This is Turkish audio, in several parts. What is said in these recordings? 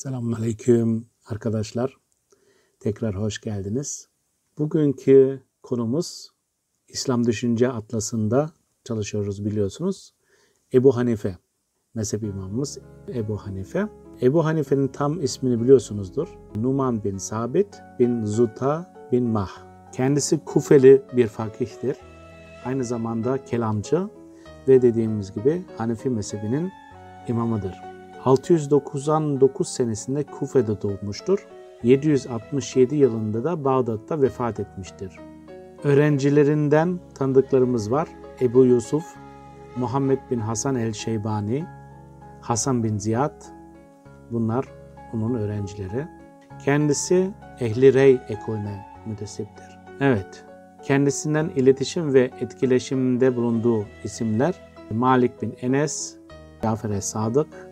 Selamünaleyküm arkadaşlar. Tekrar hoş geldiniz. Bugünkü konumuz İslam Düşünce Atlası'nda çalışıyoruz biliyorsunuz. Ebu Hanife, mezhep imamımız Ebu Hanife. Ebu Hanife'nin tam ismini biliyorsunuzdur. Numan bin Sabit bin Zuta bin Mah. Kendisi Kufeli bir fakihtir. Aynı zamanda kelamcı ve dediğimiz gibi Hanefi mezhebinin imamıdır. 699 senesinde Kufe'de doğmuştur. 767 yılında da Bağdat'ta vefat etmiştir. Öğrencilerinden tanıdıklarımız var. Ebu Yusuf, Muhammed bin Hasan el-Şeybani, Hasan bin Ziyad, bunlar onun öğrencileri. Kendisi Ehli Rey ekolüne müntesiptir. Evet, kendisinden iletişim ve etkileşimde bulunduğu isimler Malik bin Enes, Cafer Sadık,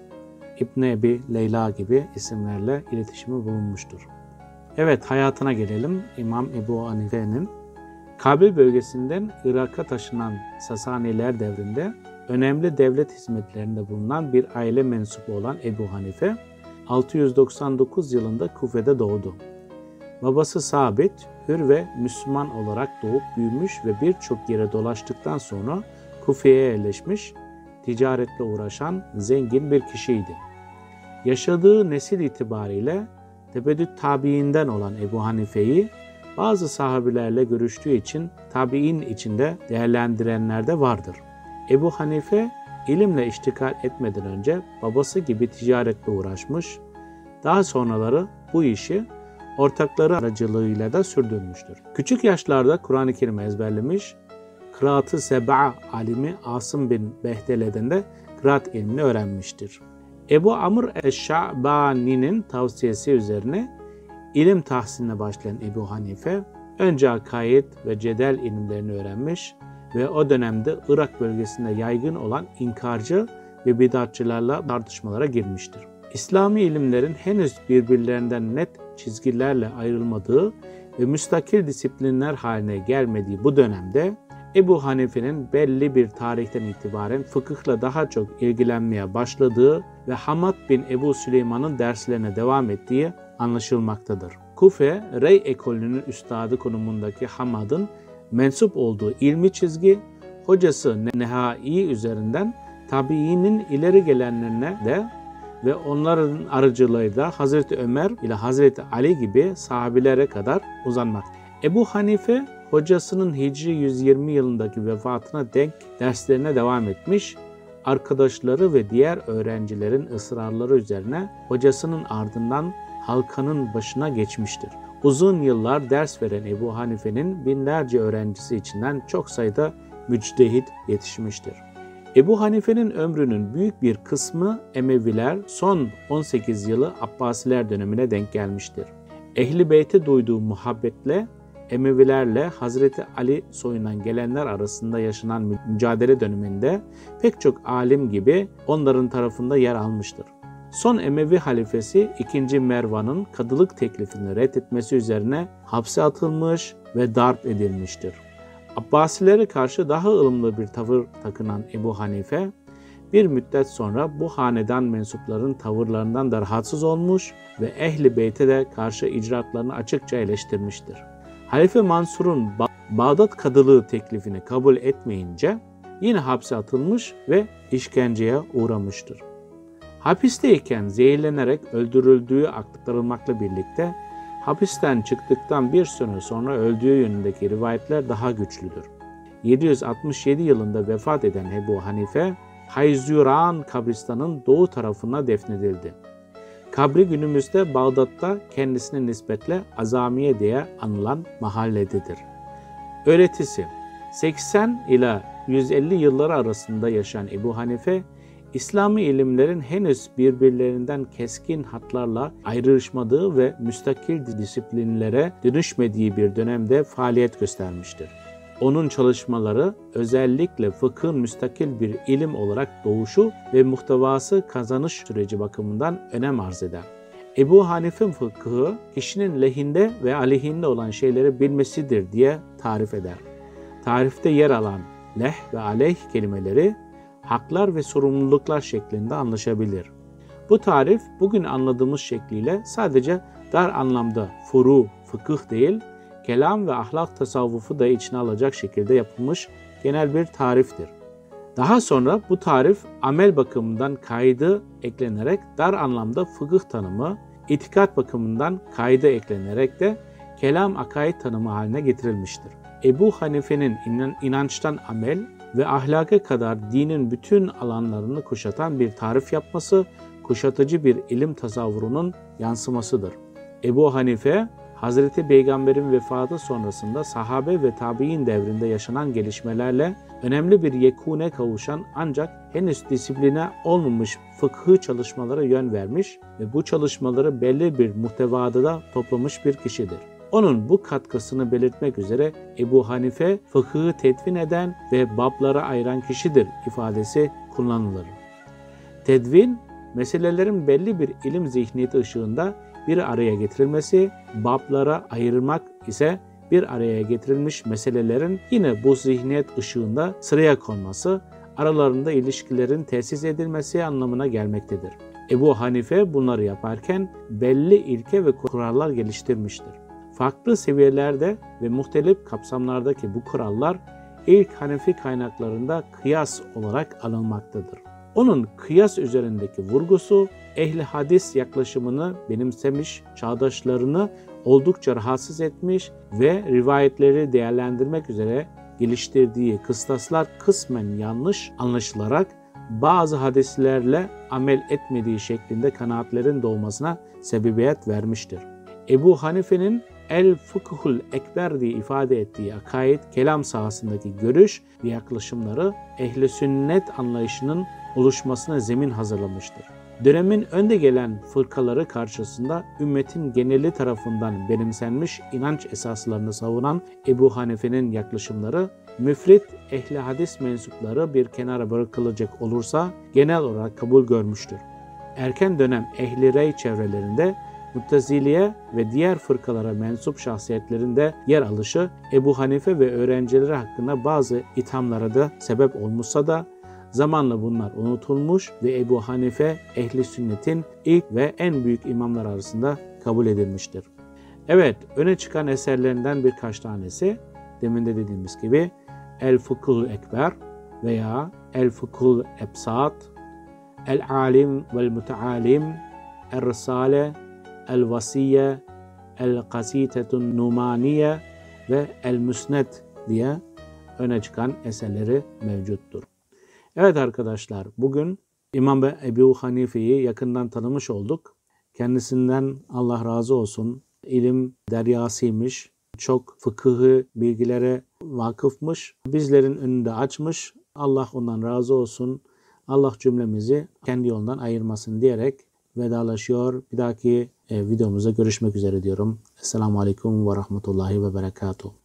İbn Ebi Leyla gibi isimlerle iletişimi bulunmuştur. Evet hayatına gelelim. İmam Ebu Hanife'nin Kabil bölgesinden Irak'a taşınan Sasaniler devrinde önemli devlet hizmetlerinde bulunan bir aile mensubu olan Ebu Hanife 699 yılında Kufe'de doğdu. Babası Sabit, hür ve Müslüman olarak doğup büyümüş ve birçok yere dolaştıktan sonra Kufe'ye yerleşmiş, ticaretle uğraşan zengin bir kişiydi. Yaşadığı nesil itibariyle tebedüt tabiinden olan Ebu Hanife'yi bazı sahabilerle görüştüğü için tabiin içinde değerlendirenler de vardır. Ebu Hanife ilimle iştikal etmeden önce babası gibi ticaretle uğraşmış, daha sonraları bu işi ortakları aracılığıyla da sürdürmüştür. Küçük yaşlarda Kur'an-ı Kerim ezberlemiş, Kıraat-ı Seba alimi Asım bin Behdele'den de kıraat ilmini öğrenmiştir. Ebu Amr Eşşa'bani'nin tavsiyesi üzerine ilim tahsiline başlayan Ebu Hanife, önce akaid ve cedel ilimlerini öğrenmiş ve o dönemde Irak bölgesinde yaygın olan inkarcı ve bidatçılarla tartışmalara girmiştir. İslami ilimlerin henüz birbirlerinden net çizgilerle ayrılmadığı ve müstakil disiplinler haline gelmediği bu dönemde Ebu Hanife'nin belli bir tarihten itibaren fıkıhla daha çok ilgilenmeye başladığı ve Hamad bin Ebu Süleyman'ın derslerine devam ettiği anlaşılmaktadır. Kufe, Rey ekolünün üstadı konumundaki Hamad'ın mensup olduğu ilmi çizgi, hocası Nehai üzerinden tabiinin ileri gelenlerine de ve onların aracılığıyla Hazreti Ömer ile Hazreti Ali gibi sahabilere kadar uzanmaktadır. Ebu Hanife hocasının Hicri 120 yılındaki vefatına denk derslerine devam etmiş, arkadaşları ve diğer öğrencilerin ısrarları üzerine hocasının ardından halkanın başına geçmiştir. Uzun yıllar ders veren Ebu Hanife'nin binlerce öğrencisi içinden çok sayıda müctehit yetişmiştir. Ebu Hanife'nin ömrünün büyük bir kısmı Emeviler, son 18 yılı Abbasiler dönemine denk gelmiştir. Ehli Beyt'e duyduğu muhabbetle Emevilerle Hazreti Ali soyundan gelenler arasında yaşanan mücadele döneminde pek çok alim gibi onların tarafında yer almıştır. Son Emevi halifesi 2. Mervan'ın kadılık teklifini reddetmesi üzerine hapse atılmış ve darp edilmiştir. Abbasilere karşı daha ılımlı bir tavır takınan Ebu Hanife, bir müddet sonra bu hanedan mensupların tavırlarından da rahatsız olmuş ve Ehli Beyt'e de karşı icraatlarını açıkça eleştirmiştir. Halife Mansur'un Bağdat kadılığı teklifini kabul etmeyince yine hapse atılmış ve işkenceye uğramıştır. Hapisteyken zehirlenerek öldürüldüğü aktarılmakla birlikte hapisten çıktıktan bir süre sonra öldüğü yönündeki rivayetler daha güçlüdür. 767 yılında vefat eden Ebu Hanife, Hayzuran kabristanın doğu tarafına defnedildi. Kabri günümüzde Bağdat'ta kendisine nispetle Azamiye diye anılan mahallededir. Öğretisi 80 ila 150 yılları arasında yaşayan Ebu Hanife, İslami ilimlerin henüz birbirlerinden keskin hatlarla ayrışmadığı ve müstakil disiplinlere dönüşmediği bir dönemde faaliyet göstermiştir. Onun çalışmaları özellikle fıkhın müstakil bir ilim olarak doğuşu ve muhtevası kazanış süreci bakımından önem arz eder. Ebu Hanife fıkhı kişinin lehinde ve aleyhinde olan şeyleri bilmesidir diye tarif eder. Tarifte yer alan leh ve aleyh kelimeleri haklar ve sorumluluklar şeklinde anlaşabilir. Bu tarif bugün anladığımız şekliyle sadece dar anlamda furu, fıkıh değil, kelam ve ahlak tasavvufu da içine alacak şekilde yapılmış genel bir tariftir. Daha sonra bu tarif amel bakımından kaydı eklenerek dar anlamda fıkıh tanımı, itikat bakımından kaydı eklenerek de kelam akaid tanımı haline getirilmiştir. Ebu Hanife'nin inançtan amel ve ahlaka kadar dinin bütün alanlarını kuşatan bir tarif yapması, kuşatıcı bir ilim tasavvurunun yansımasıdır. Ebu Hanife, Hazreti Peygamber'in vefatı sonrasında sahabe ve tabi'in devrinde yaşanan gelişmelerle önemli bir yekune kavuşan ancak henüz disipline olmamış fıkhı çalışmalara yön vermiş ve bu çalışmaları belli bir muhtevada da toplamış bir kişidir. Onun bu katkısını belirtmek üzere Ebu Hanife fıkhı tedvin eden ve bablara ayıran kişidir ifadesi kullanılır. Tedvin, meselelerin belli bir ilim zihniyeti ışığında bir araya getirilmesi, bablara ayırmak ise bir araya getirilmiş meselelerin yine bu zihniyet ışığında sıraya konması, aralarında ilişkilerin tesis edilmesi anlamına gelmektedir. Ebu Hanife bunları yaparken belli ilke ve kurallar geliştirmiştir. Farklı seviyelerde ve muhtelif kapsamlardaki bu kurallar ilk Hanefi kaynaklarında kıyas olarak alınmaktadır. Onun kıyas üzerindeki vurgusu ehli hadis yaklaşımını benimsemiş, çağdaşlarını oldukça rahatsız etmiş ve rivayetleri değerlendirmek üzere geliştirdiği kıstaslar kısmen yanlış anlaşılarak bazı hadislerle amel etmediği şeklinde kanaatlerin doğmasına sebebiyet vermiştir. Ebu Hanife'nin El Fıkhul Ekber diye ifade ettiği akaid, kelam sahasındaki görüş ve yaklaşımları ehli sünnet anlayışının oluşmasına zemin hazırlamıştır. Dönemin önde gelen fırkaları karşısında ümmetin geneli tarafından benimsenmiş inanç esaslarını savunan Ebu Hanife'nin yaklaşımları müfrit ehli hadis mensupları bir kenara bırakılacak olursa genel olarak kabul görmüştür. Erken dönem ehli rey çevrelerinde Mutteziliye ve diğer fırkalara mensup şahsiyetlerin de yer alışı Ebu Hanife ve öğrencileri hakkında bazı ithamlara da sebep olmuşsa da zamanla bunlar unutulmuş ve Ebu Hanife ehli sünnetin ilk ve en büyük imamlar arasında kabul edilmiştir. Evet, öne çıkan eserlerinden birkaç tanesi demin de dediğimiz gibi El Fıkhul Ekber veya El Fıkhul Ebsat, El Alim vel Mutealim, El Risale, El Vasiye, El Kasitetun Numaniye ve El Müsnet diye öne çıkan eserleri mevcuttur. Evet arkadaşlar bugün İmam Ebu Hanife'yi yakından tanımış olduk. Kendisinden Allah razı olsun. İlim deryasıymış. Çok fıkıhı bilgilere vakıfmış. Bizlerin önünde açmış. Allah ondan razı olsun. Allah cümlemizi kendi yolundan ayırmasın diyerek vedalaşıyor. Bir dahaki e, videomuzda görüşmek üzere diyorum. Esselamu Aleyküm ve Rahmetullahi ve Berekatuhu.